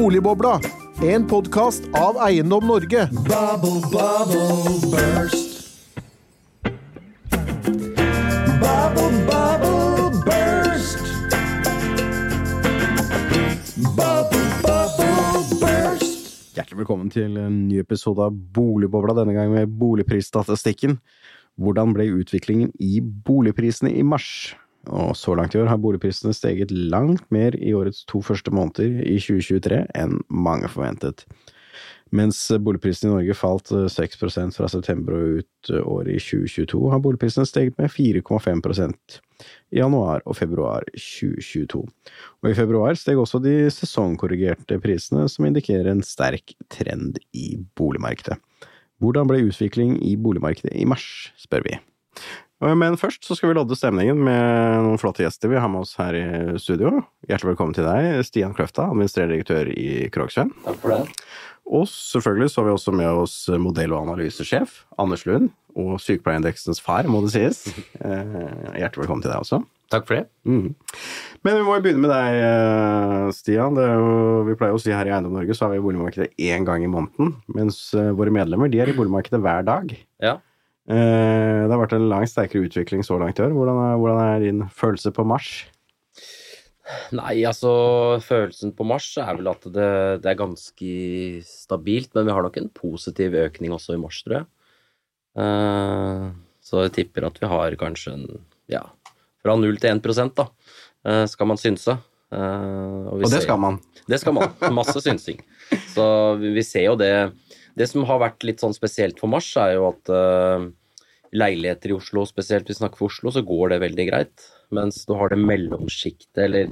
Boligbobla, en podkast av Eiendom Norge. Bubble, bubble, burst. Bubble, bubble, burst. Bubble, bubble, burst. Hjertelig velkommen til en ny episode av Boligbobla, denne gang med boligprisstatistikken. Hvordan ble utviklingen i boligprisene i mars? Og så langt i år har boligprisene steget langt mer i årets to første måneder i 2023 enn mange forventet. Mens boligprisene i Norge falt 6% fra september og ut året i 2022, har boligprisene steget med 4,5% i januar og februar 2022. Og i februar steg også de sesongkorrigerte prisene, som indikerer en sterk trend i boligmarkedet. Hvordan ble utvikling i boligmarkedet i mars, spør vi. Men først så skal vi lodde stemningen med noen flotte gjester vi har med oss her i studio. Hjertelig velkommen til deg, Stian Kløfta, administrerende direktør i Krogsvenn. Takk for det. Og selvfølgelig så har vi også med oss modell- og analysesjef Anders Lund, og sykepleierindeksens far, må det sies. Eh, Hjertelig velkommen til deg også. Takk for det. Mm. Men vi må jo begynne med deg, eh, Stian. Det jo, vi pleier å si her i Eiendom Norge så er vi i boligmarkedet én gang i måneden, mens eh, våre medlemmer de er i boligmarkedet hver dag. Ja. Eh, Det har vært en langt sterkere utvikling så langt i år. Hvordan er, hvordan er din følelse på mars? Nei, altså følelsen på mars er vel at det, det er ganske stabilt, men vi har nok en positiv økning også i mars, tror jeg. Eh, så jeg tipper at vi har kanskje en ja, fra 0 til 1 prosent, da, eh, skal man synse. Og, Og det ser- skal man. Det skal man. Masse synsing. Så vi, ser jo det Det som har vært litt sånn spesielt for mars, er jo at leiligheter i Oslo, spesielt hvis vi snakker for Oslo, så går det veldig greit. Mens du har det mellomsjiktet, eller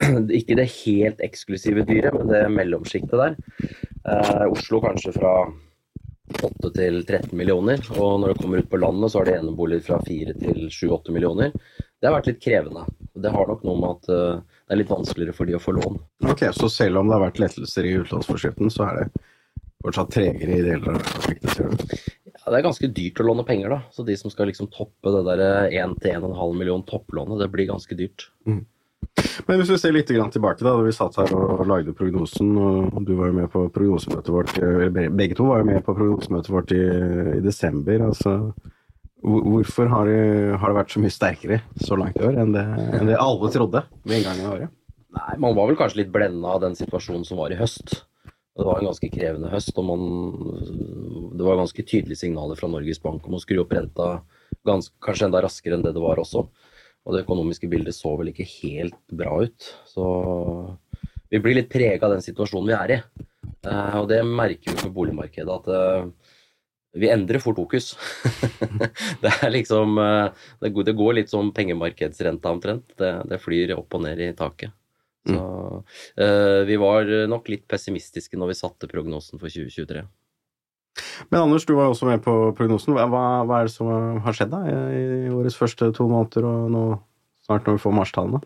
ikke det helt eksklusive dyret, men det mellomsjiktet der. Eh, Oslo kanskje fra 8 til 13 millioner, og når det kommer ut på landet, så har det eneboliger fra 4 til 7-8 millioner. Det har vært litt krevende. Det har nok noe med at eh, det er litt vanskeligere for de å få lån. Ok, Så selv om det har vært lettelser i utlånsforskriften, så er det fortsatt tregere i deler av prosjektet? Ja, det er ganske dyrt å låne penger, da. Så de som skal liksom toppe det der 1-1,5 million topplånet, det blir ganske dyrt. Men hvis vi ser litt grann tilbake, da da vi satt her og lagde prognosen, og du var jo med på prognosemøtet vårt eller Begge to var jo med på prognosemøtet vårt i, i desember. altså Hvorfor har det, har det vært så mye sterkere så langt i år enn det, enn det alle trodde ved inngangen av året? Nei, man var vel kanskje litt blenda av den situasjonen som var i høst. Det var en ganske krevende høst, og man, det var ganske tydelige signaler fra Norges Bank om å skru opp renta ganske, kanskje enda raskere enn det det var også. Og det økonomiske bildet så vel ikke helt bra ut. Så vi blir litt prega av den situasjonen vi er i. Eh, og det merker vi på boligmarkedet, at eh, vi endrer fort fokus. det er liksom eh, det går litt som pengemarkedsrenta omtrent. Det, det flyr opp og ned i taket. Så uh, vi var nok litt pessimistiske når vi satte prognosen for 2023. Men Anders, du var jo også med på prognosen. Hva, hva- hva er det som har skjedd da i, i årets første to måneder, og nå, snart når vi får marstallene?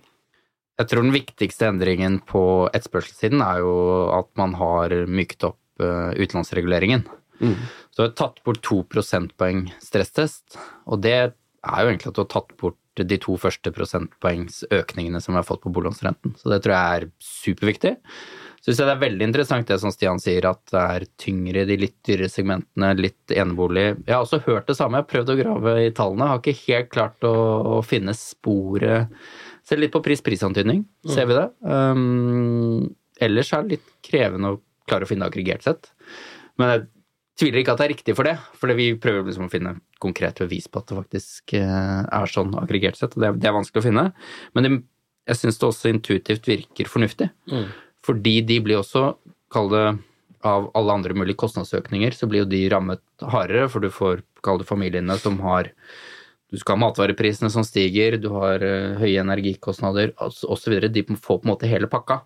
Jeg tror den viktigste endringen på etterspørselssiden er jo at man har myket opp uh, utenlandsreguleringen. Mm. Så du har tatt bort to prosentpoeng stresstest, og det er jo egentlig at du har tatt bort de to første prosentpoengsøkningene som vi har fått på boliglånsrenten. Så det tror jeg er superviktig. Så synes jeg det er veldig interessant det som Stian sier, at det er tyngre i de litt dyrere segmentene, litt enebolig. Jeg har også hørt det samme, jeg har prøvd å grave i tallene, har ikke helt klart å, å finne sporet Ser litt på pris-prisantydning, ser vi det. Um, ellers er det litt krevende å klare å finne aggregert sett. Men jeg tviler ikke at det er riktig for det, for vi prøver liksom å finne konkret bevis på at det faktisk eh, er sånn aggregert sett, og det er, det er vanskelig å finne. Men det, jeg syns det også intuitivt virker fornuftig, Mm. fordi de blir også, kall det av alle andre mulige kostnadsøkninger, så blir jo de rammet hardere, for du får, kall det familiene som har du skal ha matvareprisene som stiger, du har eh, høye energikostnader osv. De får på en måte hele pakka.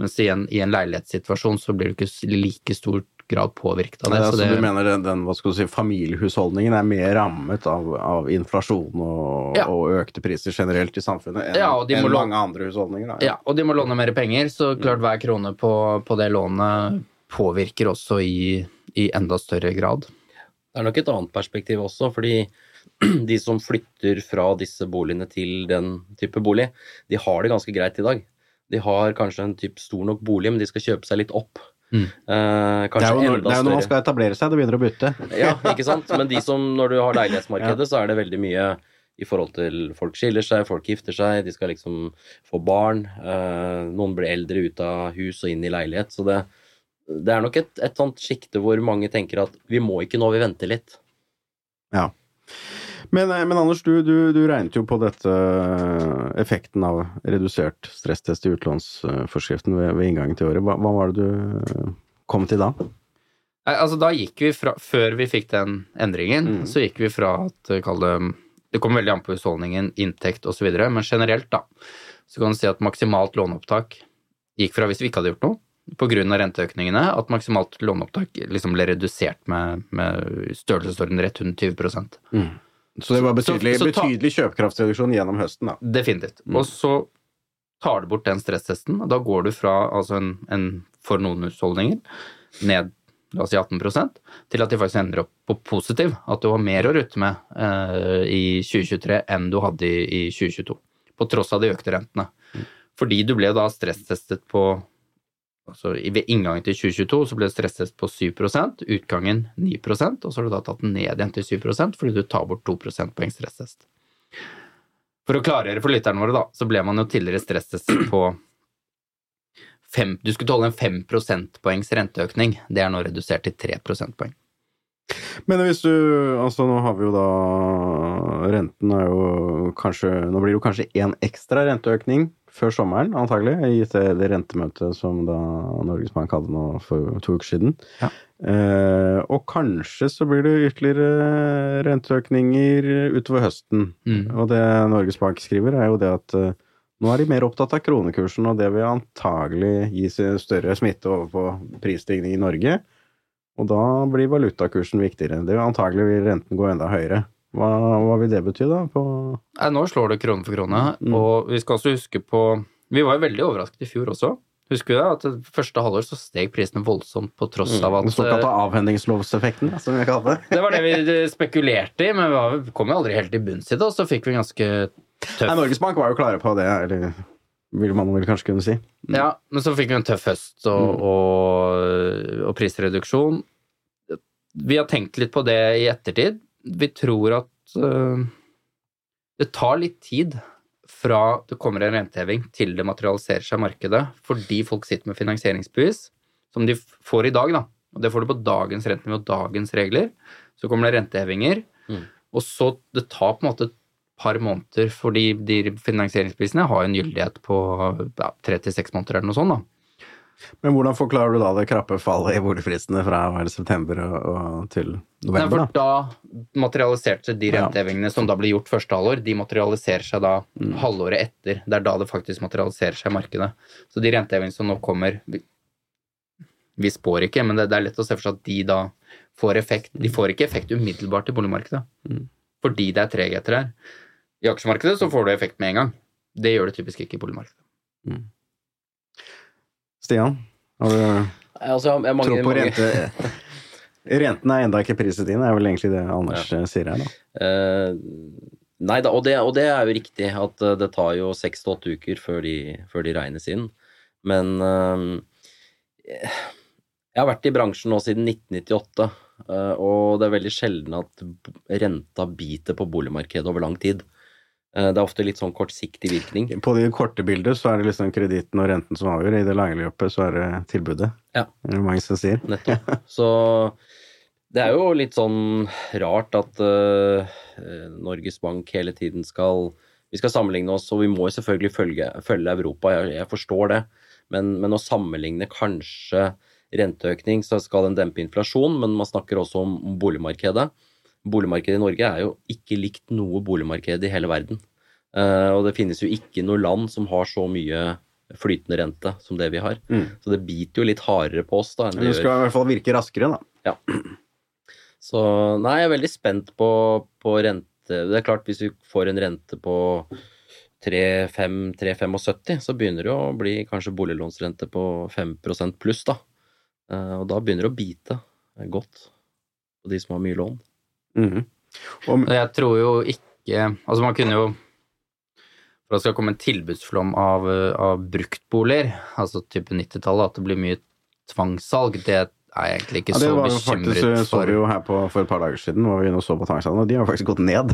Mens i en, i en leilighetssituasjon så blir det ikke like stor grad påvirket av det. Ja, så det Du mener den, den hva skal du si, familiehusholdningen er mer rammet av, av inflasjon og, Ja. og økte priser generelt i samfunnet enn Ja, og enn låne, mange andre husholdninger? Da. Ja, og de må låne mer penger, så klart hver krone på, på det lånet påvirker også i, i enda større grad. Det er nok et annet perspektiv også, fordi de som flytter fra disse boligene til den type bolig, de har det ganske greit i dag. De har kanskje en type stor nok bolig, men de skal kjøpe seg litt opp. Mm. Eh, Det er jo når, det er når man skal etablere seg, det begynner å butte. Ja, ikke sant? Men de som, når du har leilighetsmarkedet, så er det veldig mye i forhold til folk skiller seg, folk gifter seg, de skal liksom få barn. Eh, noen blir eldre ut av hus og inn i leilighet. Så det, det er nok et, et sånt sjikte hvor mange tenker at vi må ikke nå, vi venter litt. Ja. Men, eh, men Anders, du, du, du regnet jo på dette eh, effekten av redusert stresstest i utlånsforskriften ved, ved inngangen til året. Hva, hva var det du eh, kom til da? Nei, altså da gikk vi fra, Før vi fikk den endringen, Mm. så gikk vi fra at kall det Det kommer veldig an på husholdningen, inntekt osv., men generelt, da, så kan du si at maksimalt låneopptak gikk fra, hvis vi ikke hadde gjort noe, pga. renteøkningene, at maksimalt låneopptak liksom ble redusert med, med størrelsesorden rett under 20 Så det var betydelig, Så- så ta- betydelig kjøpekraftsreduksjon gjennom høsten, da. Definitivt. Mm. Og så tar du bort den stresstesten, og da går du fra altså en, en for noen husholdninger ned la oss si 18% til at de faktisk ender opp på positiv. At du har mer å rutte med eh, i 2023 enn du hadde i, i 2022. På tross av de økte rentene. Fordi du ble da stresstestet på altså Ved inngangen til 2022 så ble det stresstest på 7% utgangen 9% og så har du da tatt den ned igjen til 7% fordi du tar bort 2 prosentpoeng stresstest. For å klargjøre for lytterne våre, da, så ble man jo tidligere stresstestet på fem, Du skulle tåle en 5 prosentpoengs renteøkning. Det er nå redusert til 3 prosentpoeng. Men hvis du Altså, nå har vi jo da Renten er jo kanskje Nå blir det jo kanskje én ekstra renteøkning før sommeren, antagelig, gitt det, det rentemøtet som da Norges Bank hadde nå for to uker siden. Ja. Eh, og kanskje så blir det ytterligere renteøkninger utover høsten. Mm. Og det Norges Bank skriver, er jo det at eh, nå er de mer opptatt av kronekursen, og det vil antagelig gi større smitte over på prisstigning i Norge. Og da blir valutakursen viktigere. Det vil antagelig vil renten gå enda høyere. Hva, hva vil det bety, da? På Nei, nå slår det krone for krone, Mm. og vi skal også huske på Vi var jo veldig overrasket i fjor også. Husker vi det? At det første halvår så steg prisene voldsomt på tross av den at såkalte eh, avhendingslovseffekten, som jeg kaller det? Det var det vi spekulerte i, men vi kom jo aldri helt til bunns i det, og så fikk vi ganske Nei, tøff Norges Bank var jo klare på det, eller vil man vel kanskje kunne si. Ja, men så fikk vi en tøff høst og, Mm. og, og prisreduksjon. Vi har tenkt litt på det i ettertid. Vi tror at uh, det tar litt tid fra det kommer en renteheving til det materialiserer seg i markedet, fordi folk sitter med finansieringsbevis, som de får i dag, da. Og det får du på dagens rentenivå og dagens regler. Så kommer det rentehevinger, Mm. og så Det tar på en måte et par måneder, fordi de finansieringsbevisene har en gyldighet på ja, tre til seks måneder eller noe sånt, da. Men hvordan forklarer du da det krappe fallet i boligprisene fra er september og, og til Nei, november? for da? da materialiserte de de Ja. som da ble gjort første halvår, de materialiserer seg da Mm. halvåret etter. Det er da det faktisk materialiserer seg i markedet. Så de rentehevingene som nå kommer Vi, vi spår ikke, men det, det er lett å se for seg at de da får effekt. De får ikke effekt umiddelbart i boligmarkedet. Mm. Fordi det er tregheter her. I aksjemarkedet så får du effekt med en gang. Det gjør det typisk ikke i boligmarkedet. Stian, har du Altså, jeg, mange, tro på rente... Renten er enda ikke priset inn, er vel egentlig det Anders ja. sier her, da. Eh, nei da, og det, og det er jo riktig at eh, det tar jo seks til åtte uker før de, før de regnes inn. Men eh, jeg har vært i bransjen nå siden 1998, eh, og det er veldig sjelden at renta biter på boligmarkedet over lang tid. Eh, det er ofte litt sånn kortsiktig virkning. På de korte bildet så er det liksom kreditten og renten som avgjør. I det lange løpet så er det tilbudet. Ja. Det er mange som sier. Nettopp. Så det er jo litt sånn rart at uh, Norges Bank hele tiden skal Vi skal sammenligne oss, og vi må jo selvfølgelig følge, følge Europa, jeg, jeg forstår det. Men, men å sammenligne kanskje renteøkning, så skal den dempe inflasjon, men man snakker også om, om boligmarkedet. Boligmarkedet i Norge er jo ikke likt noe boligmarked i hele verden. Eh, og det finnes jo ikke noe land som har så mye flytende rente som det vi har. Mm. Så det biter jo litt hardere på oss da enn det det gjør skal i hvert fall virke raskere, da. Ja. så nei, jeg er veldig spent på, på rente. Det er klart, hvis vi får en rente på 3,75, så begynner det å bli kanskje boliglånsrente på 5% pluss, da. Eh, Og da begynner det å bite godt på de som har mye lån. Mhm. Og, jeg tror jo ikke Altså, man kunne jo For det skal komme en tilbudsflom av, eh, av bruktboliger, altså type 90-tallet, at det blir mye tvangssalg, det er jeg egentlig ikke Ja, det så var jo faktisk, bekymret så for. vi jo her på, for et par dager siden, var vi inne og så på tvangssalgene, og de har faktisk gått ned.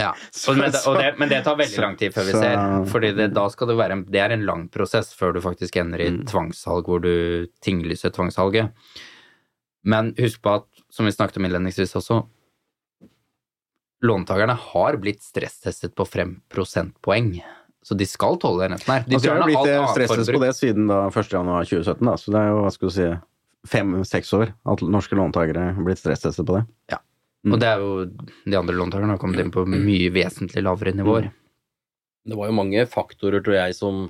Ja. Og, men, det, og det, men det tar veldig lang tid før vi ser. Fordi det, da skal det være en, det er en lang prosess før du faktisk ender i Mm. tvangssalg, hvor du tinglyser tvangssalget. Men husk på at, som vi snakket om innledningsvis også, låntakerne har blitt stresstestet på frem prosentpoeng. Så de skal tåle den renten her. De altså, drar ned blitt alt eh, annet stresstest på det siden da 1. januar 2017, da. Så det er jo, hva skal du si, fem-seks år at norske låntakere har blitt stresstestet på det. Og det er jo de andre låntakerne har kommet inn på mye vesentlig lavere nivåer. Det var jo mange faktorer, tror jeg, som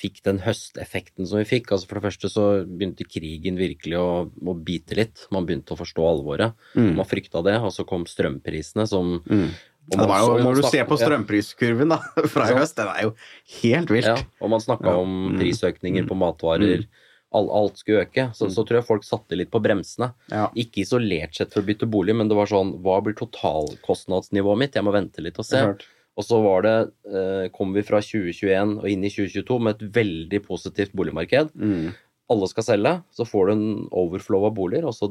fikk den høsteffekten som vi fikk. Altså For det første så begynte krigen virkelig å, å bite litt. Man begynte å forstå alvoret. Mm. Man frykta det, og så kom strømprisene som Mm. Ja, jo, når du ser på strømpriskurven da, fra i høst, den er jo helt vilt. Ja, og man snakka Ja. om Mm. prisøkninger på matvarer. All, alt skulle øke. Så, så tror jeg folk satte litt på bremsene. Ikke isolert sett for å bytte bolig, men det var sånn Hva blir totalkostnadsnivået mitt? Jeg må vente litt og se. Og så var det, eh, kom vi fra 2021 og inn i 2022 med et veldig positivt boligmarked. Mm. Alle skal selge, så får du en overflow av boliger, og så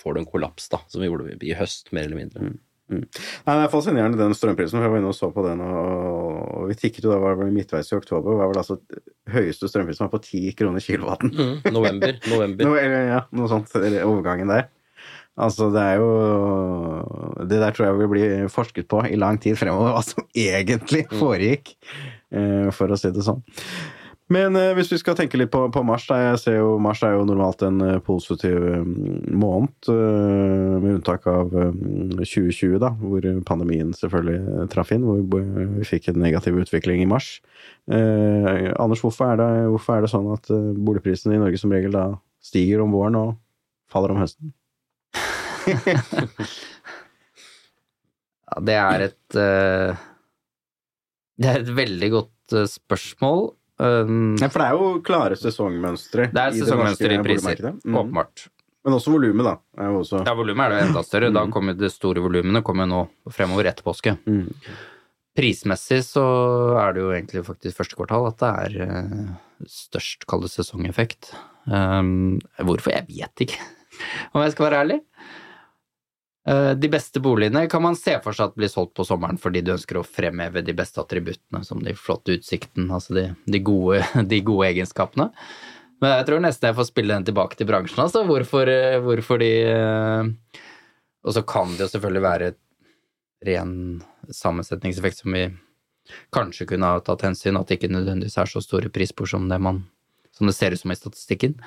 får du en kollaps, da, som vi gjorde i høst, mer eller mindre. Nei, det er fascinerende den strømprisen, for jeg var inne og så på den, og, vi tikket jo da var det midtveis i oktober, var vel altså høyeste strømprisen var på 10 kroner kilowatten. Mm, november. november. No, ja, noe sånt, eller overgangen der. Altså, det er jo Det der tror jeg vil bli forsket på i lang tid fremover, hva som egentlig foregikk, eh, for å si det sånn. Men eh, hvis vi skal tenke litt på, på mars, da. Jeg ser jo mars er jo normalt en eh, positiv eh, måned, med unntak av eh, 2020, da, hvor pandemien selvfølgelig traff inn, hvor vi fikk en negativ utvikling i mars. Eh, Anders, hvorfor er, det, hvorfor er det sånn at boligprisene i Norge som regel da stiger om våren og faller om høsten? Ja, det er et uh, Det er et veldig godt uh, spørsmål. Um, Ja, for det er jo klare sesongmønstre det er i i priser. Mm. åpenbart. Men også volumet, da. Er jo også Ja, volumet er det enda større. Da Mm. kommer de store volumene kommer nå fremover etter påske. mm. Prismessig så er det jo egentlig faktisk første kvartal at det er eh, størst, kall det sesongeffekt. Um, hvorfor? Jeg vet ikke, om jeg skal være ærlig. Eh, de beste boligene kan man se for seg at blir solgt på sommeren fordi du ønsker å fremheve de beste attributtene, som de flotte utsikten, altså de, de, gode, de gode egenskapene. Men jeg tror nesten jeg får spille den tilbake til bransjen, altså. Hvorfor, eh, hvorfor de eh, Og så kan det jo selvfølgelig være ren sammensetningseffekt som vi kanskje kunne ha tatt hensyn, at det ikke nødvendigvis er så store prisspor som det man som det ser ut som i statistikken.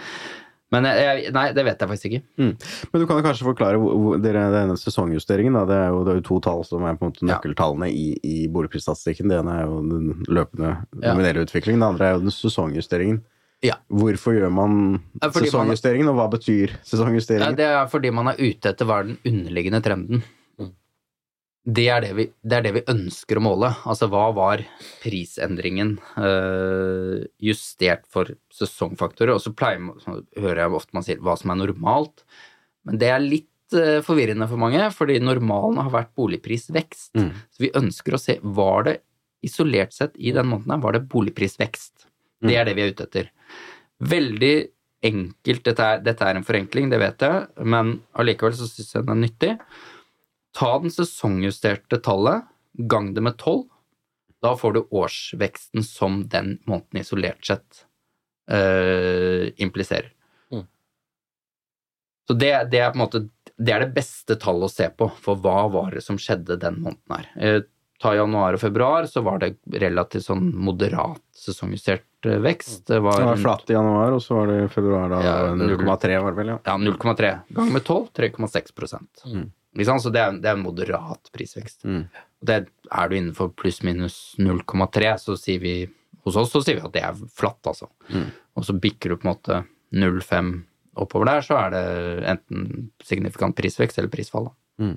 Men jeg, nei, det vet jeg faktisk ikke. Men du kan jo kanskje forklare hvor, dere, denne sesongjusteringen. Da. Det, er jo, det er jo to tall som er på en måte nøkkeltallene i, i boligprisstatistikken. Det ene er jo den løpende nominelle utviklingen, det andre er jo den sesongjusteringen. Ja. Hvorfor gjør man fordi sesongjusteringen, og hva betyr Ja, sesongjusteringen? det er fordi man er ute etter hva er den underliggende trenden. Mm. Det er det, vi, det er det vi ønsker å måle. Altså hva var prisendringen eh, justert for sesongfaktorer? Og så pleier, hører jeg ofte man sier hva som er normalt, men det er litt eh, forvirrende for mange, fordi normalen har vært boligprisvekst. Mm. Så vi ønsker å se var det isolert sett i den måneden her, var det boligprisvekst. Det er det vi er ute etter. Veldig enkelt, dette er, dette er en forenkling, det vet jeg, men allikevel så syns jeg den er nyttig. Ta den sesongjusterte tallet, gang det med tolv. Da får du årsveksten som den måneden isolert sett eh, impliserer. Mm. Så det, det er på en måte det er det beste tallet å se på, for hva var det som skjedde den måneden her. Eh, ta januar og februar, så var det relativt sånn moderat sesongjustert eh, vekst. Det var, Det var flatt i januar, og så var det i februar da Ja, 0,3 var det vel, ja. Ja, 0,3 ganger med 12, 3,6 prosent. Mm. Så det er, det er moderat prisvekst. Mm. Det er du innenfor pluss-minus 0,3, så sier vi hos oss så sier vi at det er flatt, altså. Mm. Og så bikker du på en måte 0,5 oppover der, så er det enten signifikant prisvekst eller prisfall. Mm.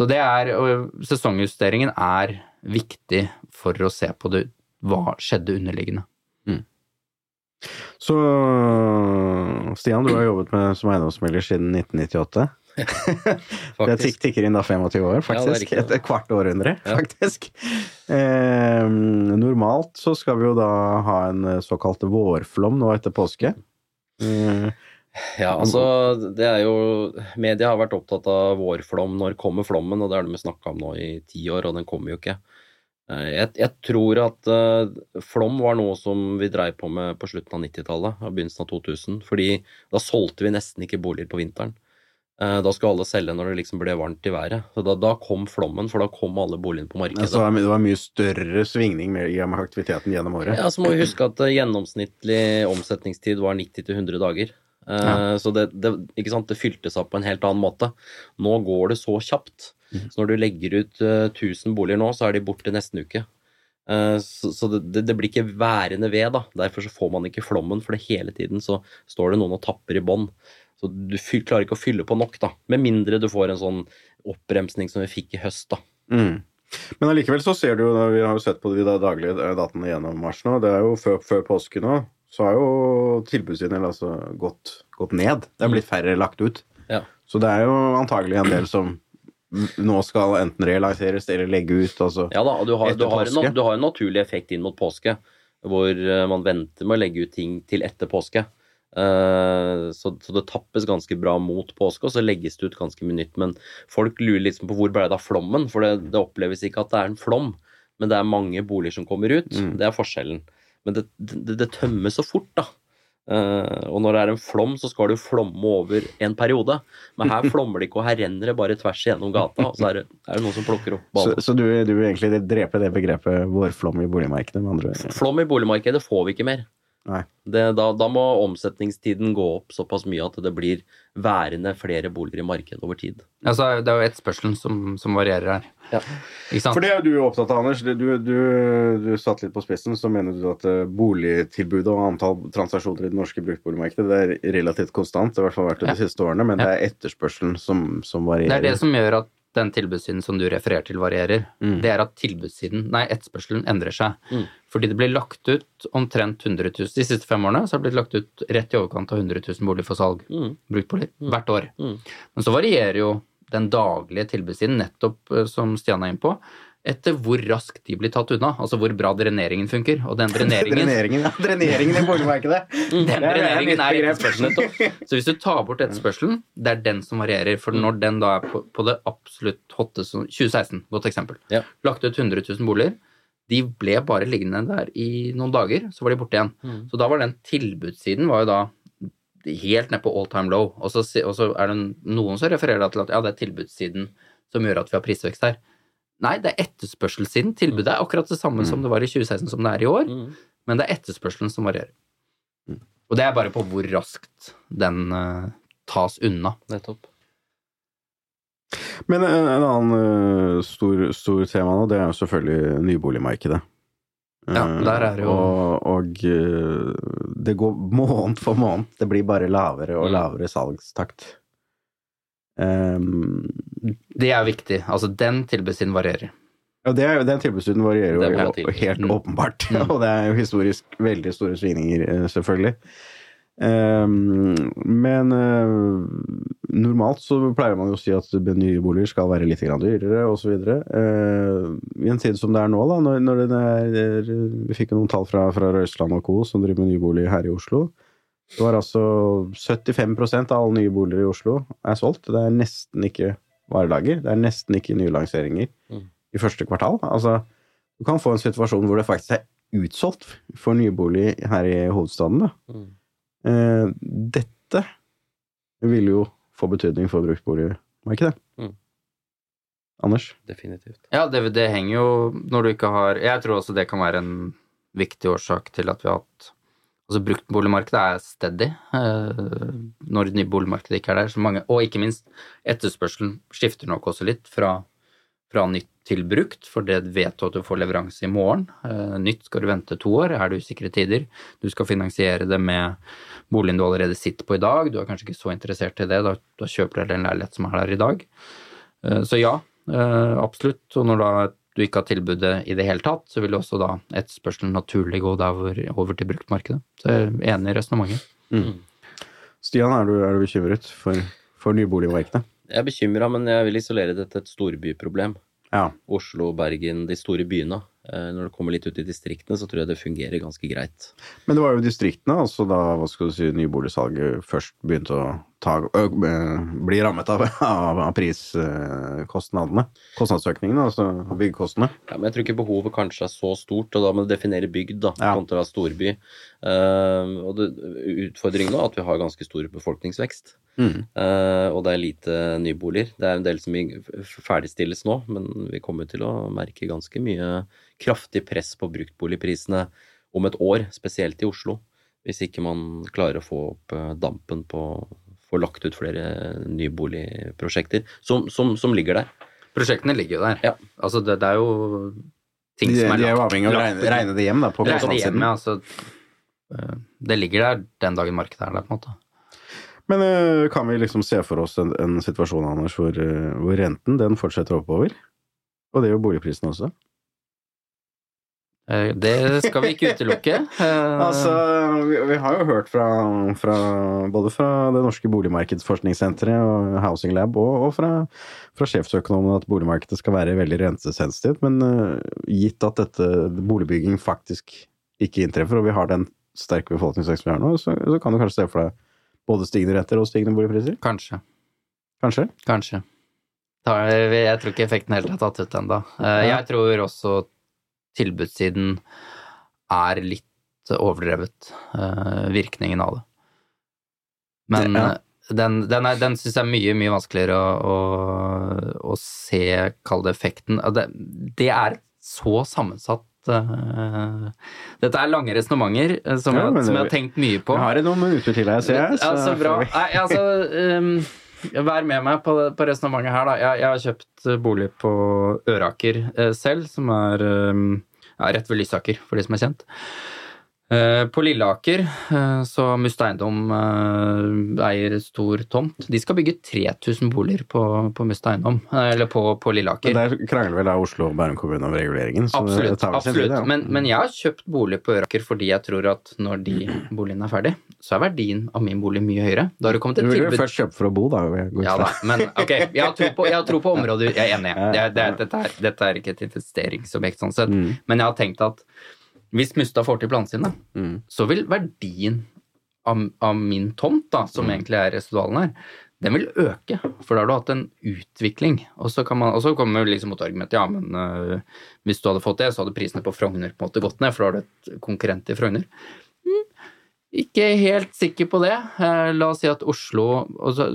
Så det er og Sesongjusteringen er viktig for å se på det, hva skjedde underliggende. Så Stian, du har jobbet med, som eiendomsmegler siden 1998. Det tikker inn da 25 år, faktisk. Ja, Et, kvart århundre, Ja. faktisk. Eh, normalt så skal vi jo da ha en eh, såkalt vårflom nå etter påske. Eh, Ja, altså, det er jo Media har vært opptatt av vårflom. Når kommer flommen? Og det er det vi snakka om nå i ti år, og den kommer jo ikke. Eh, Jeg, jeg tror at uh, flom var noe som vi dreiv på med på slutten av 90-tallet og begynnelsen av 2000. Fordi da solgte vi nesten ikke boliger på vinteren. Eh, Da skulle alle selge når det liksom ble varmt i været. Så da, da kom flommen, for da kom alle boligene på markedet. altså, det var mye større svingning med, med aktiviteten gjennom året. Ja, så må vi huske at eh, gjennomsnittlig omsetningstid var 90-100 dager. Ja. Så det, det, det fylte seg opp på en helt annen måte. Nå går det så kjapt. Så når du legger ut eh, 1000 boliger nå, så er de borte nesten uke. Eh, Så, så det, det, det blir ikke værende ved, da. Derfor så får man ikke flommen, for det hele tiden så står det noen og tapper i bånn. Så du klarer ikke å fylle på nok, da. Med mindre du får en sånn oppbremsning som vi fikk i høst, da. Mm. Men allikevel så ser du jo, vi har jo sett på de da daglige datene gjennom mars nå, det er jo før, før påske nå, så har jo tilbudssiden altså gått, gått ned. Det er blitt færre lagt ut. Ja. Så det er jo antagelig en del som nå skal enten realiseres eller legge ut. Altså. Ja da, du har, du har, en, du har en naturlig effekt inn mot påske, hvor eh, man venter med å legge ut ting til etter påske. Eh, så, så det tappes ganske bra mot påske, og så legges det ut ganske mye nytt. Men folk lurer liksom på hvor ble det av flommen, for det, det oppleves ikke at det er en flom. Men det er mange boliger som kommer ut. Mm. Det er forskjellen. Men det, det, det tømmes så fort, da. Uh, og når det er en flom, så skal det jo flomme over en periode. Men her flommer det ikke, og her renner det bare tvers igjennom gata. Og så er det, er det noen som plukker opp Så, ballen. så du, du vil egentlig drepe det begrepet vårflom i boligmarkedet, med andre ord? Flom i boligmarkedet får vi ikke mer. Nei. Det, da, da må omsetningstiden gå opp såpass mye at det blir værende flere boliger i markedet over tid. Altså, det er jo etterspørselen som, som varierer her. Ja. Ikke sant? For det er du opptatt av, Anders. Du, du, du satt litt på spissen, så mener du at eh, boligtilbudet og antall transaksjoner i det norske bruktboligmarkedet det er relativt konstant, det har i hvert fall vært det de Ja. siste årene, men det er etterspørselen som, som Det er det som gjør at den tilbudssiden som du refererer til, varierer. Mm. Det er at tilbudssiden, nei, etterspørselen endrer seg. Mm. Fordi det blir lagt ut omtrent 100 000 De siste fem årene så har det blitt lagt ut rett i overkant av 100 000 boliger for salg. Mm. Bruktboliger. Hvert år. Mm. Men så varierer jo den daglige tilbudssiden, nettopp eh, som Stian er inne på, etter hvor raskt de blir tatt unna. Altså hvor bra dreneringen funker. Og den dreneringen Dreneringen, ja. Dreneringen i boligmarkedet! Den Det er- er dreneringen er etterspørselen. Så hvis du tar bort etterspørselen, det er den som varierer. For når den da er på, på det absolutt hotte som 2016, godt eksempel. Ja. Lagt ut 100 000 boliger. De ble bare liggende der i noen dager, så var de borte igjen. Mm. Så da var den tilbudssiden var jo da helt ned på all time low. Og så, og så er det noen som refererer til at ja, det er tilbudssiden som gjør at vi har prisvekst her. Nei, det er etterspørselssiden. Tilbudet er akkurat det samme som det var i 2016 som det er i år, Mm. men det er etterspørselen som varierer. Mm. Og det er bare på hvor raskt den uh, tas unna. Nettopp. Men en, en annen uh, stor, stor tema nå, det er jo selvfølgelig nyboligmarkedet. Ja, Eh, der er det jo- Og, og det går måned for måned. Det blir bare lavere og Mm. lavere salgstakt. Um, Det er viktig. Altså, den tilbudssiden varierer. ja, det er, jo- den tilbudsstuden varierer jo og helt Mm. åpenbart. Mm. og det er jo historisk veldig store svingninger, eh, selvfølgelig. Um, men uh, normalt så pleier man jo å si at nye boliger skal være litt dyrere osv. Uh, I en tid som det er nå, da, når, når det er, vi fikk noen tall fra, fra Røisland og Co. som driver med nybolig her i Oslo. Det var altså 75% av alle nye boliger i Oslo er solgt. Det er nesten ikke varelager. Det er nesten ikke nylanseringer Mm. i første kvartal. Altså, du kan få en situasjon hvor det faktisk er utsolgt for nybolig her i hovedstaden. Da. Mm. Eh, dette vil jo få betydning for bruktboligmarkedet. Mm. Anders? Definitivt. Ja, det, det henger jo når du ikke har Jeg tror også det kan være en viktig årsak til at vi har hatt Altså bruktboligmarkedet er steady eh, når nyboligmarkedet ikke er der. Så mange, og ikke minst, etterspørselen skifter nok også litt fra, fra nytt til brukt, for det vet du at du får leveranse i morgen. Eh, nytt skal du vente to år, er det usikre tider. Du skal finansiere det med boligen du allerede sitter på i dag. Du er kanskje ikke så interessert i det, da, da kjøper du en leilighet som er der i dag. Eh, Så ja, absolutt. Og når da du ikke har tilbudet i det hele tatt, så vil også da etterspørselen naturlig gå der over, over til bruktmarkedet. Så jeg er enig i resonnementet. Stian, er du, er du bekymret for, for nyboligmarkedet? Jeg er bekymra, men jeg vil isolere det til et storbyproblem. Ja. Oslo, Bergen, de store byene. Eh, Når det kommer litt ut i distriktene, så tror jeg det fungerer ganske greit. Men det var jo distriktene, altså da hva skal du si, nyboligsalget først begynte å ta, bli rammet av, av, av priskostnadene. Kostnadsøkningene, altså byggekostnadene. Ja, men jeg tror ikke behovet kanskje er så stort, og da må du definere bygd da, Ja. kontra storby. Uh, og det, utfordringen nå er at vi har ganske stor befolkningsvekst. Mm. Uh, og det er lite nyboliger. Det er en del som ferdigstilles nå, men vi kommer til å merke ganske mye kraftig press på bruktboligprisene om et år, spesielt i Oslo. Hvis ikke man klarer å få opp eh, dampen på få lagt ut flere nyboligprosjekter som, som, som ligger der. Prosjektene ligger jo der. Ja. Altså, det, det er jo ting De, som er lagt de er jo avhengig av å regne, regne det hjem da, på Regne det kostnadssiden. hjem, ja. Altså, eh, det ligger der den dagen markedet er der, på en måte. Men ø, kan vi liksom se for oss en, en situasjon, Anders, hvor, ø, hvor renten den fortsetter oppover? Og det gjør boligprisen også? Eh, Det skal vi ikke utelukke. Eh, Altså, vi, vi har jo hørt fra, fra både fra det norske boligmarkedsforskningssenteret og Housing Lab og, og fra, fra sjefsøkonomene at boligmarkedet skal være veldig rentesensitivt. Men uh, gitt at dette boligbygging faktisk ikke inntreffer, og vi har den sterke befolkningsveksten vi har nå, så, så kan du kanskje se for deg både stigende renter og stigende boligpriser? Kanskje. Kanskje? Kanskje. Jeg tror ikke effekten helt er tatt ut ennå. Jeg tror også tilbudssiden er litt overdrevet, eh, virkningen av det. Men Ja. eh, den, den, er- den syns jeg er mye, mye vanskeligere å, å, å se, kall det effekten. Det, det er så sammensatt eh, Dette er lange resonnementer som, Ja, som jeg har tenkt mye på. Jeg har noen minutter til her, ser jeg. Ja, så bra. Nei, altså um, Vær med meg på, på resonnementet her, da. Jeg, jeg har kjøpt eh, bolig på Øraker eh, selv, som er um, ja, rett ved Lysaker, for de som er kjent. Eh, På Lilleaker eh, så Must Eiendom eh, eier stor tomt. De skal bygge 3000 boliger på, på Must Eiendom, eller på, på Lilleaker. Men der krangler vel da Oslo og Bærum kommune om reguleringen. Så det Absolutt. absolutt. tid, ja. Men, men jeg har kjøpt bolig på Øraker fordi jeg tror at når de boligene er ferdig, så er verdien av min bolig mye høyere. Da har det kommet Du vil jo først kjøpe for å bo, da. Ja da, men ok, jeg har tro på, jeg har tro på området Jeg er enig. Jeg, Det, dette, er, dette er ikke et investeringsobjekt sånn sett. Mm. Men jeg har tenkt at hvis Mustad får til planene sine, Mm. så vil verdien av, av min tomt, da, som Mm. egentlig er residualen her, den vil øke. For da har du hatt en utvikling. Og så, kan man, og så kommer liksom mot argumentet ja, men uh, hvis du hadde fått det, så hadde prisene på Frogner på en måte gått ned, for da har du et konkurrent i Frogner. Mm, ikke helt sikker på det. Eh, la oss si at Oslo,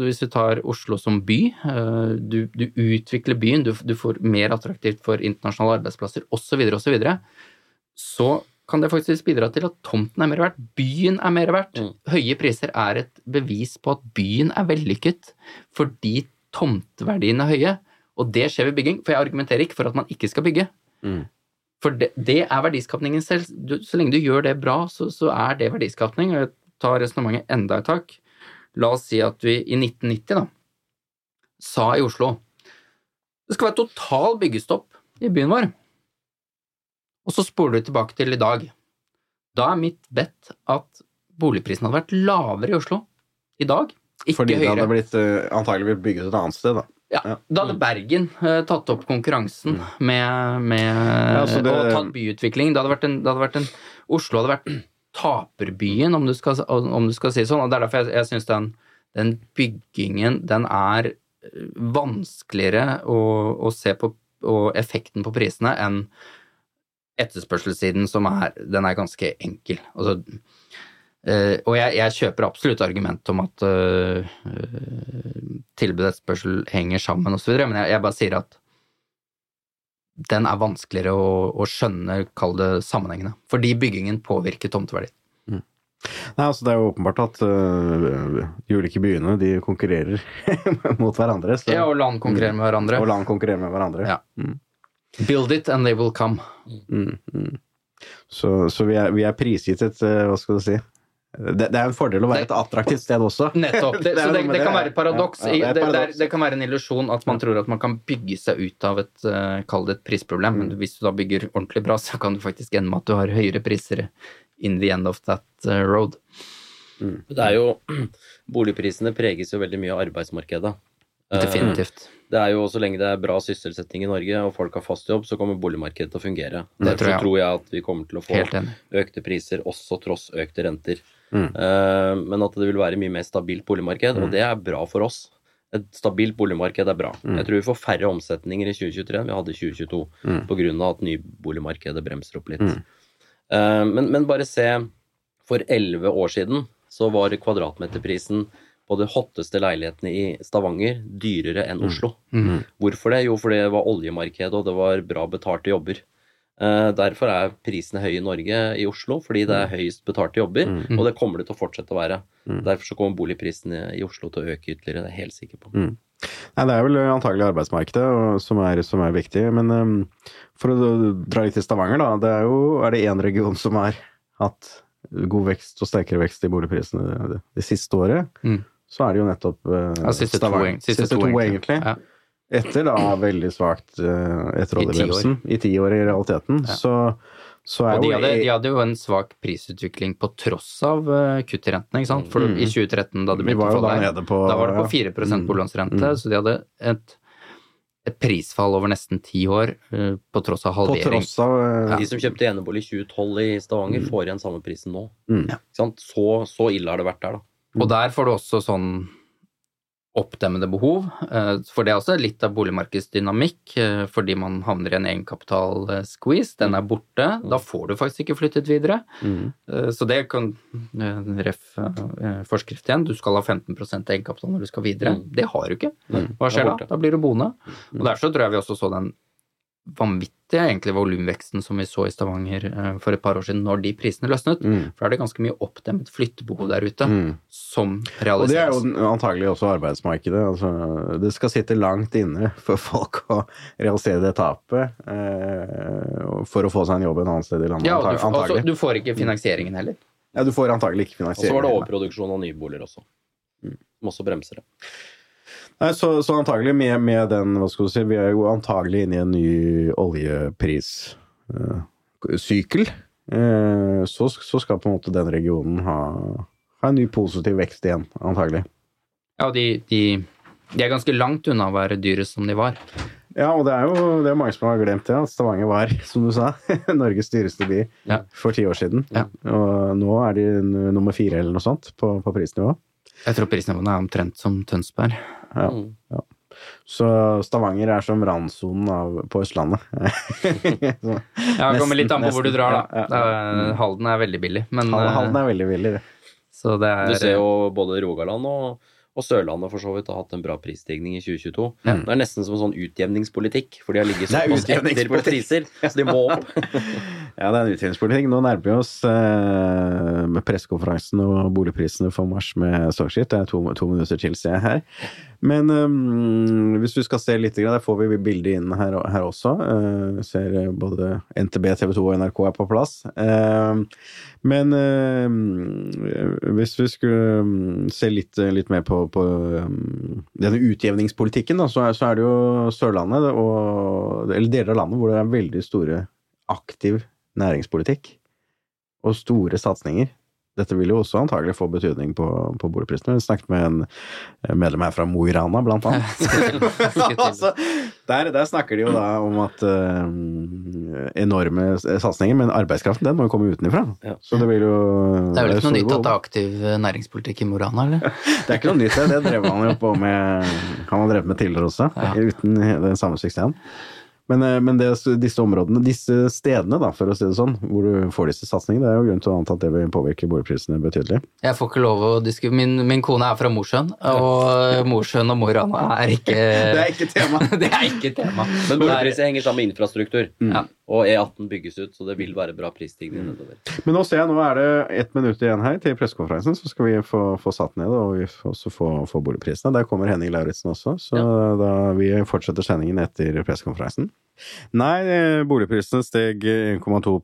hvis vi tar Oslo som by, eh, du, du utvikler byen, du, du får mer attraktivt for internasjonale arbeidsplasser osv., osv., så, kan det faktisk bidra til at tomten er mer verdt, byen er mer verdt. Mm. Høye priser er et bevis på at byen er vellykket fordi tomteverdiene er høye. Og det skjer ved bygging, for jeg argumenterer ikke for at man ikke skal bygge. Mm. For det, det er verdiskapningen selv. Du, så lenge du gjør det bra, så, så er det verdiskapning. Og jeg tar resonnementet enda et tak. La oss si at vi i 1990 da, sa i Oslo det skal være total byggestopp i byen vår. Og så spoler du tilbake til i dag. Da er mitt bedt at boligprisen hadde vært lavere i Oslo i dag. Ikke Fordi det hadde blitt uh, antagelig blitt bygget et annet sted, da. Ja, Ja. Da hadde Bergen uh, tatt opp konkurransen med, med altså det- og tatt byutvikling. Det hadde en, det hadde vært en Oslo hadde vært taperbyen, om du skal, om du skal si det sånn. Og det er derfor jeg, jeg syns den, den byggingen, den er eh, vanskeligere å, å se på og effekten på prisene enn etterspørselssiden, som er Den er ganske enkel. Altså Eh, og jeg, jeg kjøper absolutt argumentet om at uh, tilbud og etterspørsel henger sammen osv., men jeg, jeg bare sier at den er vanskeligere å, å skjønne, kall det sammenhengende, Fordi byggingen påvirker tomteverdi. Nei, altså Det er jo åpenbart at øh, de ulike byene de konkurrerer mot hverandre. Så, Ja, og land konkurrerer med hverandre. og land konkurrerer med hverandre. Ja. Build it and they will come. Mm, mm. Så, så vi, er, vi er prisgitt et øh, Hva skal du si det, det er en fordel å være et attraktivt sted også. Nettopp. Det, Det så det, kan være et paradoks. Ja, ja, det det, det, et paradoks. det kan være en illusjon at man tror at man kan bygge seg ut av et uh, Kall det et prisproblem, men hvis du da bygger ordentlig bra, så kan du faktisk ende med at du har høyere priser in the end of that road. road. Det er jo Boligprisene preges jo veldig mye av arbeidsmarkedet. Eh, Definitivt. Det er jo Så lenge det er bra sysselsetting i Norge og folk har fast jobb, så kommer boligmarkedet til å fungere. Det Derfor tror jeg. tror jeg at vi kommer til å få økte priser også tross økte renter. Mm. Uh, men at det vil være mye mer stabilt boligmarked, Mm. og det er bra for oss. Et stabilt boligmarked er bra. Mm. Jeg tror vi får færre omsetninger i 2023 enn vi hadde i 2022 Mm. av at nyboligmarkedet bremser opp litt. Eh, men, men bare se, for elleve år siden så var kvadratmeterprisen på de hotteste leilighetene i Stavanger dyrere enn Oslo. Mm. Hvorfor det? Jo, fordi det var oljemarked, og det var bra betalte jobber. Eh, derfor er prisene høye i Norge i Oslo, fordi det er høyest betalte jobber, Mm. og det kommer det til å fortsette å være. Mm. Derfor så kommer boligprisene i Oslo til å øke ytterligere, det er jeg helt sikker på. Mm. Nei, det er vel antagelig arbeidsmarkedet og, som, er, som er viktig. Men um, for å dra litt til Stavanger, da. Det er jo er det én region som har hatt god vekst og sterkere vekst i boligprisene det, det siste året. Mm. Så er det jo nettopp uh, Ja, siste to, Stavanger. eng- siste to, egentlig. Ja. Etter da veldig svakt uh, etter oljebremsen. I ti år i realiteten. Ja. Så, så er Og de jo hadde, de hadde jo en svak prisutvikling på tross av eh, kutt i rentene, ikke sant. For Mm. i 2013, da det begynte å falle, nede på da var det på 4 Mm. boliglånsrente, Mm. så de hadde et, et prisfall over nesten ti år eh, på tross av På halvering. tross av uh, De som kjøpte enebolig i 2012 i Stavanger, får igjen samme prisen nå. mm. Så, så ille har det vært der, da. Og der får du også sånn oppdemmede behov, eh, for det er også litt av boligmarkedsdynamikk, eh, fordi man havner i en egenkapital-squeeze, den er borte, da får du faktisk ikke flyttet videre. Mm. Eh, Så det kan eh, Ref eh, forskrift igjen. Du skal ha 15% egenkapital når du skal videre. Mm. Det har du ikke. Hva er skjer da? Da blir du boende. Og derfor så tror jeg vi også så den vanvittige egentlig volumveksten som vi så i Stavanger eh, for et par år siden, når de prisene løsnet. Mm. For da er det ganske mye oppdemmet flyttebehov der ute Mm. som Og det er jo antagelig også arbeidsmarkedet. Altså, det skal sitte langt inne for folk å realisere det tapet eh, for å få seg en jobb en annen sted i landet. ja, og du, også, antagelig. du får ikke finansieringen heller. ja, du får antagelig ikke finansieringen. Og så var det overproduksjon av nyboliger også. Som også bremser det. Nei, så, så antagelig med, med den, hva skal du si, vi er jo antagelig inne i en ny oljeprissykkel. Eh, så, så skal på en måte den regionen ha, ha en ny positiv vekst igjen, antagelig. Ja, de, de, de er ganske langt unna å være dyrest som de var. Ja, og det er jo det er mange som har glemt det, at Stavanger var, som du sa, Norges dyreste by Ja. for ti år siden. Ja. Og nå er de nummer fire eller noe sånt på, på prisnivå. Jeg tror prisnivåene er omtrent som Tønsberg. Ja. Mm. Så Stavanger er som randsonen på Østlandet. Så, Ja, det kommer litt an på hvor du drar, da. Ja, ja. Eh, Halden er veldig billig, men Halden, eh, er veldig billig. det. Så det er Du ser jo både Rogaland og, og Sørlandet for så vidt har hatt en bra prisstigning i 2022. Mm. Det er nesten som en sånn utjevningspolitikk, for de har ligget såpass etter på priser, så de må opp. Ja, det er en utviklingspolitikk. Nå nærmer vi oss eh, med pressekonferansen og boligprisene for mars med Stockshit. Det er to, to minutter til, ser jeg her. Men um, hvis du skal se litt, der får vi bildet inn her, her også. Uh, ser både NTB, TV 2 og NRK er på plass. Uh, men uh, hvis vi skulle mm, se litt, litt mer på, på um, denne utjevningspolitikken, da, så, er, så er det jo Sørlandet, og, eller deler av landet, hvor det er veldig store aktiv næringspolitikk og store satsinger. Dette vil jo også antagelig få betydning på, på boligprisene. Vi snakket med en eh, medlem her fra Mo i Rana, blant annet. Altså, der, der snakker de jo da om at uh, enorme satsinger, men arbeidskraften den må jo komme utenfra. Ja. Så det vil jo Det er vel ikke noe nytt at det er aktiv eh, næringspolitikk i Mo i Rana, eller? Det er ikke noe nytt, det. Det drev han jo på med Han har drevet med tidligere også, Ja. uten den samme suksessen. Men, eh, men det, disse områdene, disse stedene, da, for å si det sånn, hvor du får disse satsingene, det er jo grunn til å anta at det vil påvirke boligprisene betydelig. Jeg får ikke lov å diskutere min, min kone er fra Mosjøen, og Mosjøen og Mo i Rana er ikke Det er ikke tema. det er ikke tema. Men er- boligpriser henger sammen med infrastruktur, Ja. Og E18 bygges ut, så det vil være bra prisstigning nedover. Men nå ser jeg, nå er det ett minutt igjen her til pressekonferansen, så skal vi få, få satt ned og vi får også få, få boligprisene. Der kommer Henning Lauritzen også, så da vi fortsetter sendingen etter pressekonferansen. Nei, boligprisene steg 1,2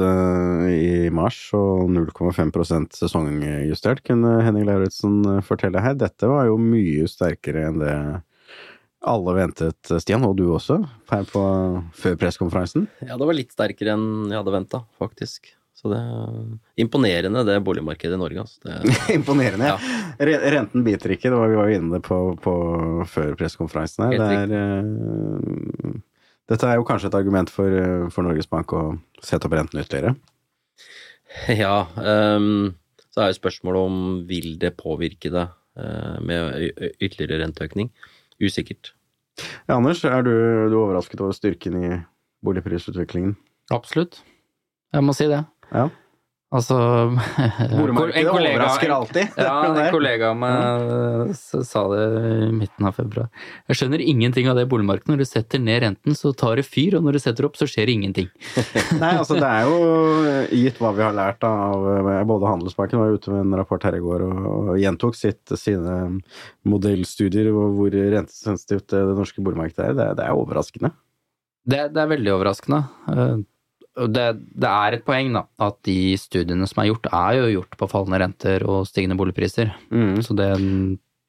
eh, i mars og 0,5% sesongjustert, kunne Henning Lauritzen fortelle her. Dette var jo mye sterkere enn det alle ventet, Stian, og du også, her på, før pressekonferansen. Ja, det var litt sterkere enn jeg hadde venta, faktisk. Så det er imponerende, det boligmarkedet i Norge. Altså. Det, Imponerende. Ja. Re- Renten biter ikke, det var vi var jo inne på, på før pressekonferansen her. Det er, uh, dette er jo kanskje et argument for, eh, for Norges Bank å sette opp renten ytterligere. ja, Um, så er jo spørsmålet om vil det påvirke det uh, med ytterligere renteøkning. Usikkert. Ja, Anders, er du, du overrasket over styrken i boligprisutviklingen? Absolutt. Jeg må si det. Ja. Altså Boligmarkedet overrasker alltid. Ja, en kollega av meg sa det i midten av februar. Jeg skjønner ingenting av det boligmarkedet. Når du setter ned renten, så tar det fyr, og når du setter opp, så skjer det ingenting. Nei, altså det er jo eh, gitt hva vi har lært av eh, Både Handelsbanken var ute med en rapport her i går og, og gjentok sitt, sine modellstudier hvor hvor rentesensitivt det norske boligmarkedet er. Det, det er overraskende. Det, det er veldig overraskende. Det, det er et poeng da, at de studiene som er gjort, er jo gjort på fallende renter og stigende boligpriser. Så det,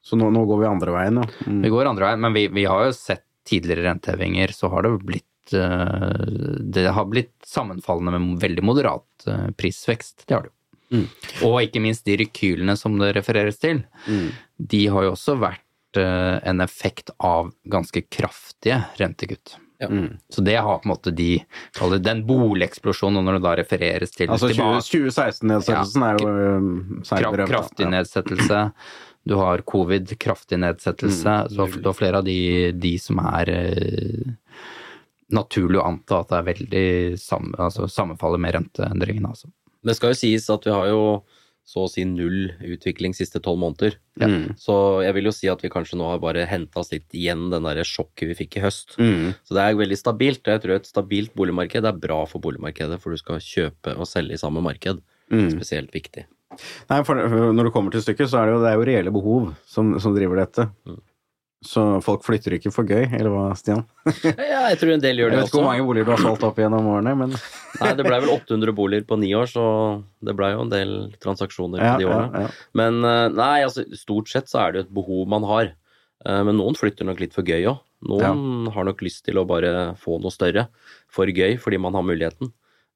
Så nå, nå går vi andre veien, ja. Mm. vi går andre veien. Men vi, vi har jo sett tidligere rentehevinger, så har det blitt eh, Det har blitt sammenfallende med veldig moderat eh, prisvekst. Det har det jo. Mm. Og ikke minst de rekylene som det refereres til. Mm. De har jo også vært eh, en effekt av ganske kraftige rentekutt. Ja. Mm. Så det har på en måte de kaller den boligeksplosjonen, når det da refereres til Altså 2016-nedsettelsen er jo um, Kraft, Kra- berømt. kraftig nedsettelse. Du har covid, kraftig nedsettelse. Mm. Så du har flere av de, de som er eh, naturlig å anta at det er veldig sam, altså, sammenfaller med renteendringene. Altså. Det skal jo sies at vi har jo så å si null utvikling siste tolv måneder. Mm. Så jeg vil jo si at vi kanskje nå har bare henta oss litt igjen den der sjokket vi fikk i høst. Mm. Så det er veldig stabilt. Jeg tror et stabilt boligmarked er bra for boligmarkedet, for du skal kjøpe og selge i samme marked. Mm. Spesielt viktig. Nei, for når det kommer til stykket, så er det jo, det er jo reelle behov som, som driver dette. Så folk flytter ikke for gøy, eller hva, Stian? Ja, jeg tror en del gjør det vet ikke hvor mange boliger du har solgt opp gjennom årene, men Nei, det blei vel 800 boliger på ni år, så det blei jo en del transaksjoner ja, på de årene. ja. Men eh, nei, altså stort sett så er det jo et behov man har. Eh, Men noen flytter nok litt for gøy òg. Noen har nok lyst til å bare få noe større for gøy, fordi man har muligheten.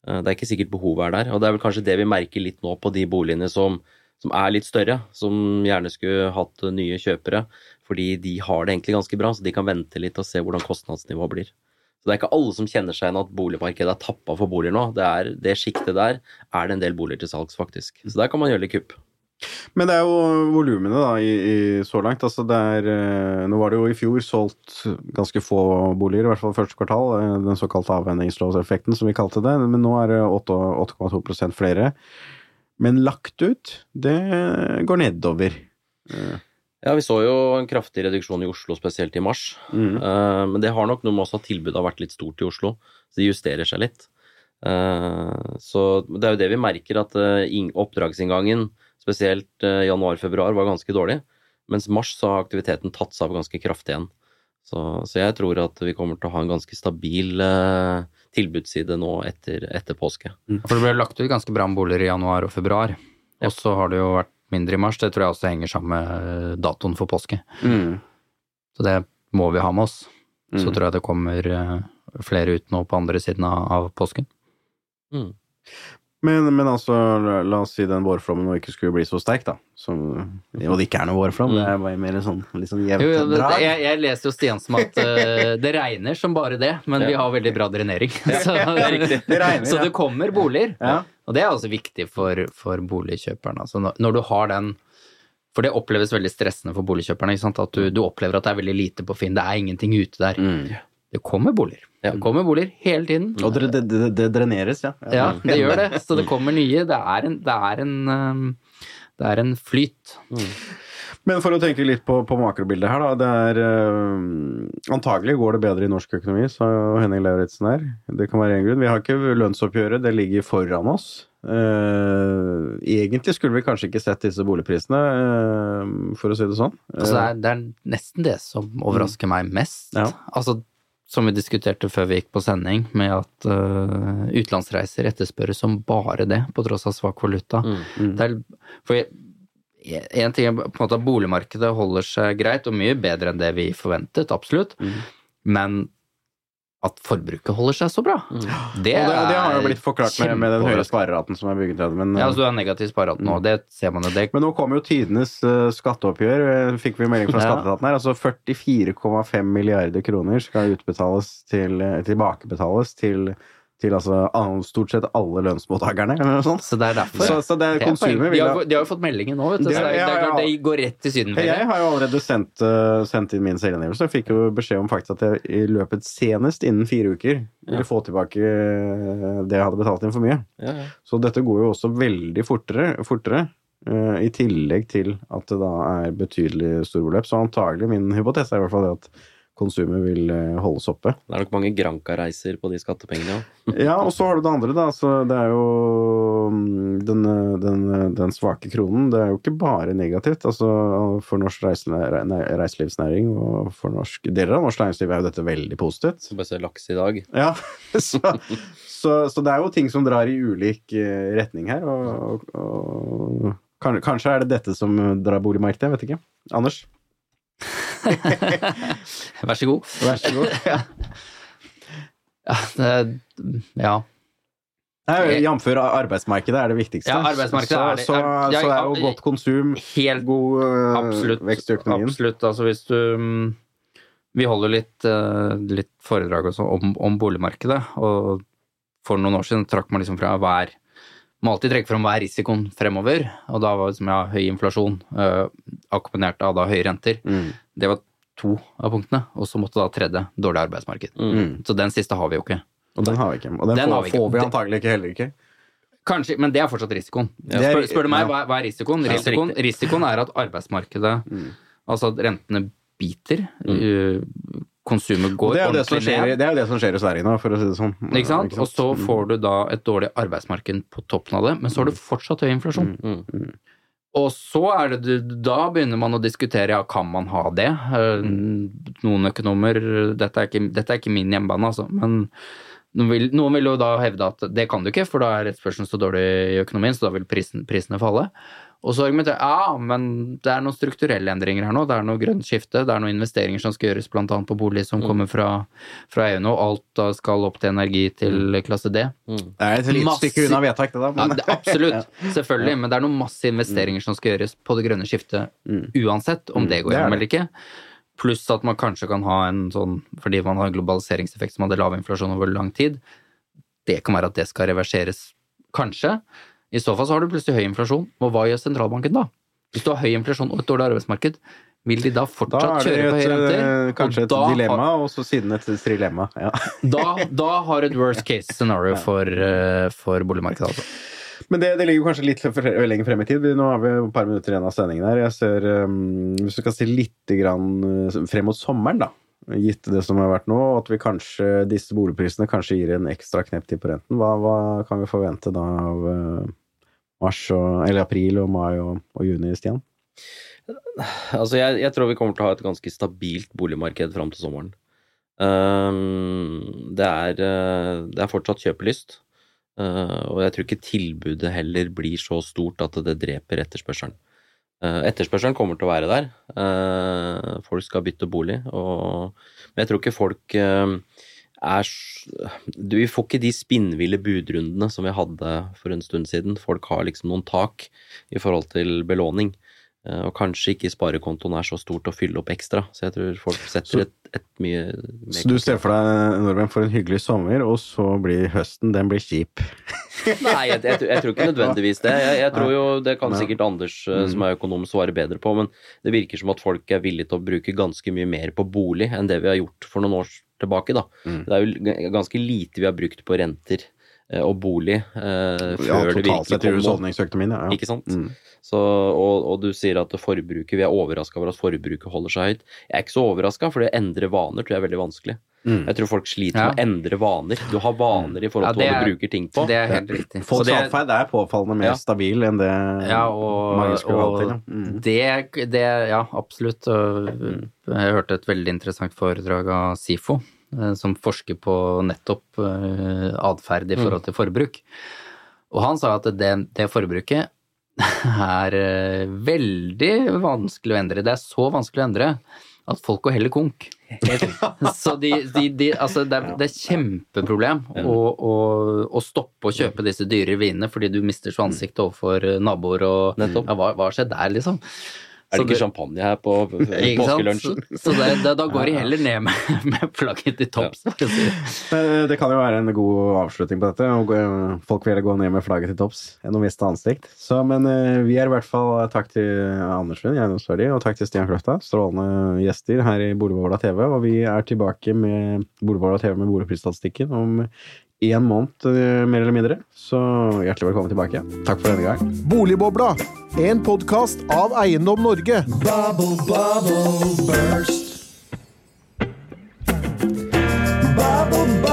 Eh, Det er ikke sikkert behovet er der. Og det er vel kanskje det vi merker litt nå på de boligene som, som er litt større, som gjerne skulle hatt nye kjøpere. Fordi de har det egentlig ganske bra, så de kan vente litt og se hvordan kostnadsnivået blir. Så det er ikke alle som kjenner seg igjen at boligmarkedet er tappa for boliger nå. Det, er, det sjiktet der er det en del boliger til salgs, faktisk. Så der kan man gjøre litt kupp. Men det er jo volumene da, i, i så langt. Altså det er, eh, nå var det jo i fjor solgt ganske få boliger, i hvert fall første kvartal. eh, Den såkalte avvenningslovseffekten, som vi kalte det. Men nå er det 8,2% flere. Men lagt ut, det går nedover. Ja, vi så jo en kraftig reduksjon i Oslo, spesielt i mars. Mm. Uh, men det har nok noe med også at tilbudet har vært litt stort i Oslo, så det justerer seg litt. Uh, så det er jo det vi merker, at uh, oppdragsinngangen, spesielt januar-februar, var ganske dårlig. Mens mars så har aktiviteten tatt seg av ganske kraftig igjen. Så, så jeg tror at vi kommer til å ha en ganske stabil tilbudsside nå etter, etter påske. For det ble lagt ut ganske bra med boliger i januar og februar. Og så har det jo vært mindre i mars. Det tror jeg også henger sammen med datoen for påske. Mm. Så det må vi ha med oss. Så Mm. tror jeg det kommer eh, flere ut nå på andre siden av, av påsken. Mm. Men, men altså, la, oss si den vårflommen nå ikke skulle bli så sterk, da. Som, og det ikke er noe vårflom, det er bare mer en sånn liksom jevnt Jo, det, drag. jeg, jeg leser jo Stian som at uh, det regner som bare det, men vi har veldig bra drenering. så, det. Det regner, så ja. det kommer boliger. Ja. Og det er også viktig for, for boligkjøperen. Altså når, når du har den For det oppleves veldig stressende for boligkjøperne. Ikke sant? At du, du opplever at det er veldig lite på Finn. Det er ingenting ute der. Mm. Det kommer boliger. Ja. Det kommer boliger hele tiden. Og det, det, det, det dreneres, ja. Ja, det gjør det. Så det kommer nye. Det er en, det er en, um, det er en flyt. Men for å tenke litt på, på makrobildet her, da. Det er uh, Antagelig går det bedre i norsk økonomi, sa Henning Lauritzen her. Det kan være én grunn. Vi har ikke lønnsoppgjøret, det ligger foran oss. Uh, egentlig skulle vi kanskje ikke sett disse boligprisene, uh, for å si det sånn. Altså, det, er, det er nesten det som overrasker meg mest. Ja. Altså, som vi diskuterte før vi gikk på sending, med at uh, utenlandsreiser etterspørres som bare det, på tross av svak valuta. Mm. Det er, for én en ting er på en måte at boligmarkedet holder seg greit, og mye bedre enn det vi forventet, absolutt. Mm. Men at forbruket holder seg så bra. Det, det, det har jo blitt forklart med, med den høye spareraten som er bygget til. Men, Ja, altså du har negativ spareraten nå, det ser man jo. Det men nå kommer jo tidenes eh, skatteoppgjør, eh, fikk vi melding fra Ja. skatteetaten her. Altså 44,5 milliarder kroner skal utbetales til, eh, tilbakebetales til, til altså stort sett alle lønnsmottakerne. Så det er derfor. Så, så det er konsumet de, har, de har jo fått meldingen nå, vet du. Det- så det, er- det, er klart det går rett til Jeg har jo allerede sendt, eh, sendt inn min selvangivelse og fikk jo beskjed om faktisk at jeg i løpet senest innen fire uker ville få tilbake eh, det jeg hadde betalt inn for mye. Ja, ja. Så dette går jo også veldig fortere, fortere eh, i tillegg til at det da er betydelig storbeløp. Så antagelig min hypotese er i hvert fall det at konsumet vil eh, holdes oppe. Det er nok mange Granca-reiser på de skattepengene. Ja. Og så har du det andre, da. Så det er jo mm, den, den, den svake kronen. Det er jo ikke bare negativt. Altså for norsk reiselivsnæring og for norsk deler av norsk næringsliv er jo dette veldig positivt. Bare se laks i dag. Ja, så, så, så det er jo ting som drar i ulik eh, retning her, og, og, og kanskje er det dette som drar boligmarkedet, jeg vet ikke. Anders, Vær så god. vær så god. Ja, det, ja. Jf. arbeidsmarkedet er det viktigste. Ja, arbeidsmarkedet så, er det. Så, så, så, er jo godt konsum, Helt god eh, Absolutt. vekst i økonomien. Absolutt. Altså hvis du mm, Vi holder litt, eh, litt foredrag om, om boligmarkedet, og for noen år siden trakk man liksom fra hva er Må alltid trekke fram hva er risikoen fremover, og da var det som ja, høy inflasjon, uh, akkompagnert av da høye renter. Mm. Det var to av punktene, og så måtte da tredje dårlig arbeidsmarked. Mm. Så den siste har vi jo ikke. Og den har vi ikke. Og den, Den får, vi ikke. får vi antagelig ikke heller ikke. Kanskje, men det er fortsatt risikoen. Er- Spør, spør du meg, ja. hva, hva er risikoen? Ja, Risikoen, risikoen er at arbeidsmarkedet Mm. Altså at rentene biter. Mm. konsumet går det er, det, skjer, det er jo det som skjer i Sverige nå, for å si det sånn. Ikke sant? Og så Mm. får du da et dårlig arbeidsmarked på toppen av det, men så har du fortsatt høy inflasjon. Mm. Og så er det Da begynner man å diskutere ja, kan man ha det. Eh, Noen økonomer Dette er ikke, dette er ikke min hjemmebane, altså. Men noen vil, noen vil jo da hevde at det kan du ikke, for da er etterspørselen så dårlig i økonomien, så da vil prisen, prisene falle. Og så argumenterer jeg ja, men det er noen strukturelle endringer her nå. Det er noe grønt skifte, det er noen investeringer som skal gjøres bl.a. på bolig som kommer fra, fra EU nå. Alt da skal opp til energi til klasse D. Det er et lite Masse- stykke unna vedtak, det da. Ja, det, absolutt, selvfølgelig, men det er noen masse investeringer som skal gjøres på det grønne skiftet uansett om det går gjennom eller ikke. Pluss at man kanskje kan ha en sånn, fordi man har en globaliseringseffekt som hadde lav inflasjon over lang tid, det kan være at det skal reverseres, kanskje. I så fall så har du plutselig høy inflasjon, og hva gjør sentralbanken da? Hvis du har høy inflasjon og et dårlig arbeidsmarked, vil de da da fortsatt er kjøre på høye et, renter? eh, Og kanskje et da har- dilemma, og så siden et trilemma. Ja. Da, da har et worst case scenario for, eh, for boligmarkedet, altså. Men det, det ligger jo kanskje litt for, lenger frem i tid. Nå har vi et par minutter igjen av sendingen her. Jeg ser, um, Hvis du kan si litt grann, uh, frem mot sommeren, da, gitt det som har vært nå, at vi kanskje, disse boligprisene kanskje gir en ekstra knep til på renten, hva, hva kan vi forvente da av uh, mars og, eller april og mai og, og juni, Stian? Altså, jeg, jeg tror vi kommer til å ha et ganske stabilt boligmarked fram til sommeren. Um, det, er, eh, det er fortsatt kjøpelyst, uh, og jeg tror ikke tilbudet heller blir så stort at det dreper etterspørselen. Uh, etterspørselen kommer til å være der. Uh, folk skal bytte bolig, og, men jeg tror ikke folk eh, er du, Vi får ikke de spinnville budrundene som vi hadde for en stund siden. Folk har liksom noen tak i forhold til belåning. Eh, Og kanskje ikke sparekontoen er så stort å fylle opp ekstra. Så jeg tror folk setter et, et mye Så du ser for deg nordmenn får en hyggelig sommer, og så blir høsten den blir kjip. Nei, jeg, jeg, tror- jeg tror ikke nødvendigvis det. Jeg, jeg tror jo, Det kan sikkert Anders, eh, Mm. som er økonom, svare bedre på, men det virker som at folk er villige til å bruke ganske mye mer på bolig enn det vi har gjort for noen år tilbake. da. Mm. Det er jo ganske lite vi har brukt på renter eh, og bolig eh, før Ja, det virkelig kom husholdningsøkonomien, ja. ja. Ikke sant? Mm. Så, og, og du sier at forbruket, vi er overraska over at forbruket holder seg høyt. Jeg er ikke så overraska, for det å endre vaner tror jeg er veldig vanskelig. Mm. Jeg tror folk sliter Ja. med å endre vaner. Du har vaner i forhold Ja, til hva du er- bruker ting på. Det er helt riktig. Folks det- atferd er påfallende mer Ja. stabil enn det Ja, og, mange skulle vant til. ja. Mm. det, det Ja, absolutt. Jeg hørte et veldig interessant foredrag av SIFO, eh, som forsker på nettopp eh, atferd i forhold til forbruk. Og han sa at det, det forbruket er eh, veldig vanskelig å endre. Det er så vanskelig å endre at folk går heller konk. Så de, de, de, altså det, er, det er kjempeproblem å, å, å stoppe å kjøpe disse dyre vinene fordi du mister så ansiktet overfor naboer og ja, hva, hva skjer der, liksom? Er det ikke det- champagne her på påskelunsjen? Så, det, det, da går de heller ned med, med flagget til topps. Ja. si det. Eh, det kan jo være en god avslutning på dette. Folk vil gå ned med flagget til topps enn å miste ansikt. Så, men eh, vi er i hvert fall takk til Anders Lund, eiendomsverdi, og takk til Stian Kløfta. Strålende gjester her i Boligbobla TV. Og vi er tilbake med Boligbobla TV med boligprisstatistikken om én måned, eh, mer eller mindre. Så hjertelig velkommen tilbake. Takk for denne gang. Boligbobla, en podkast av Eiendom Norge. Bubble, bubble, burst. Bubble, bubble.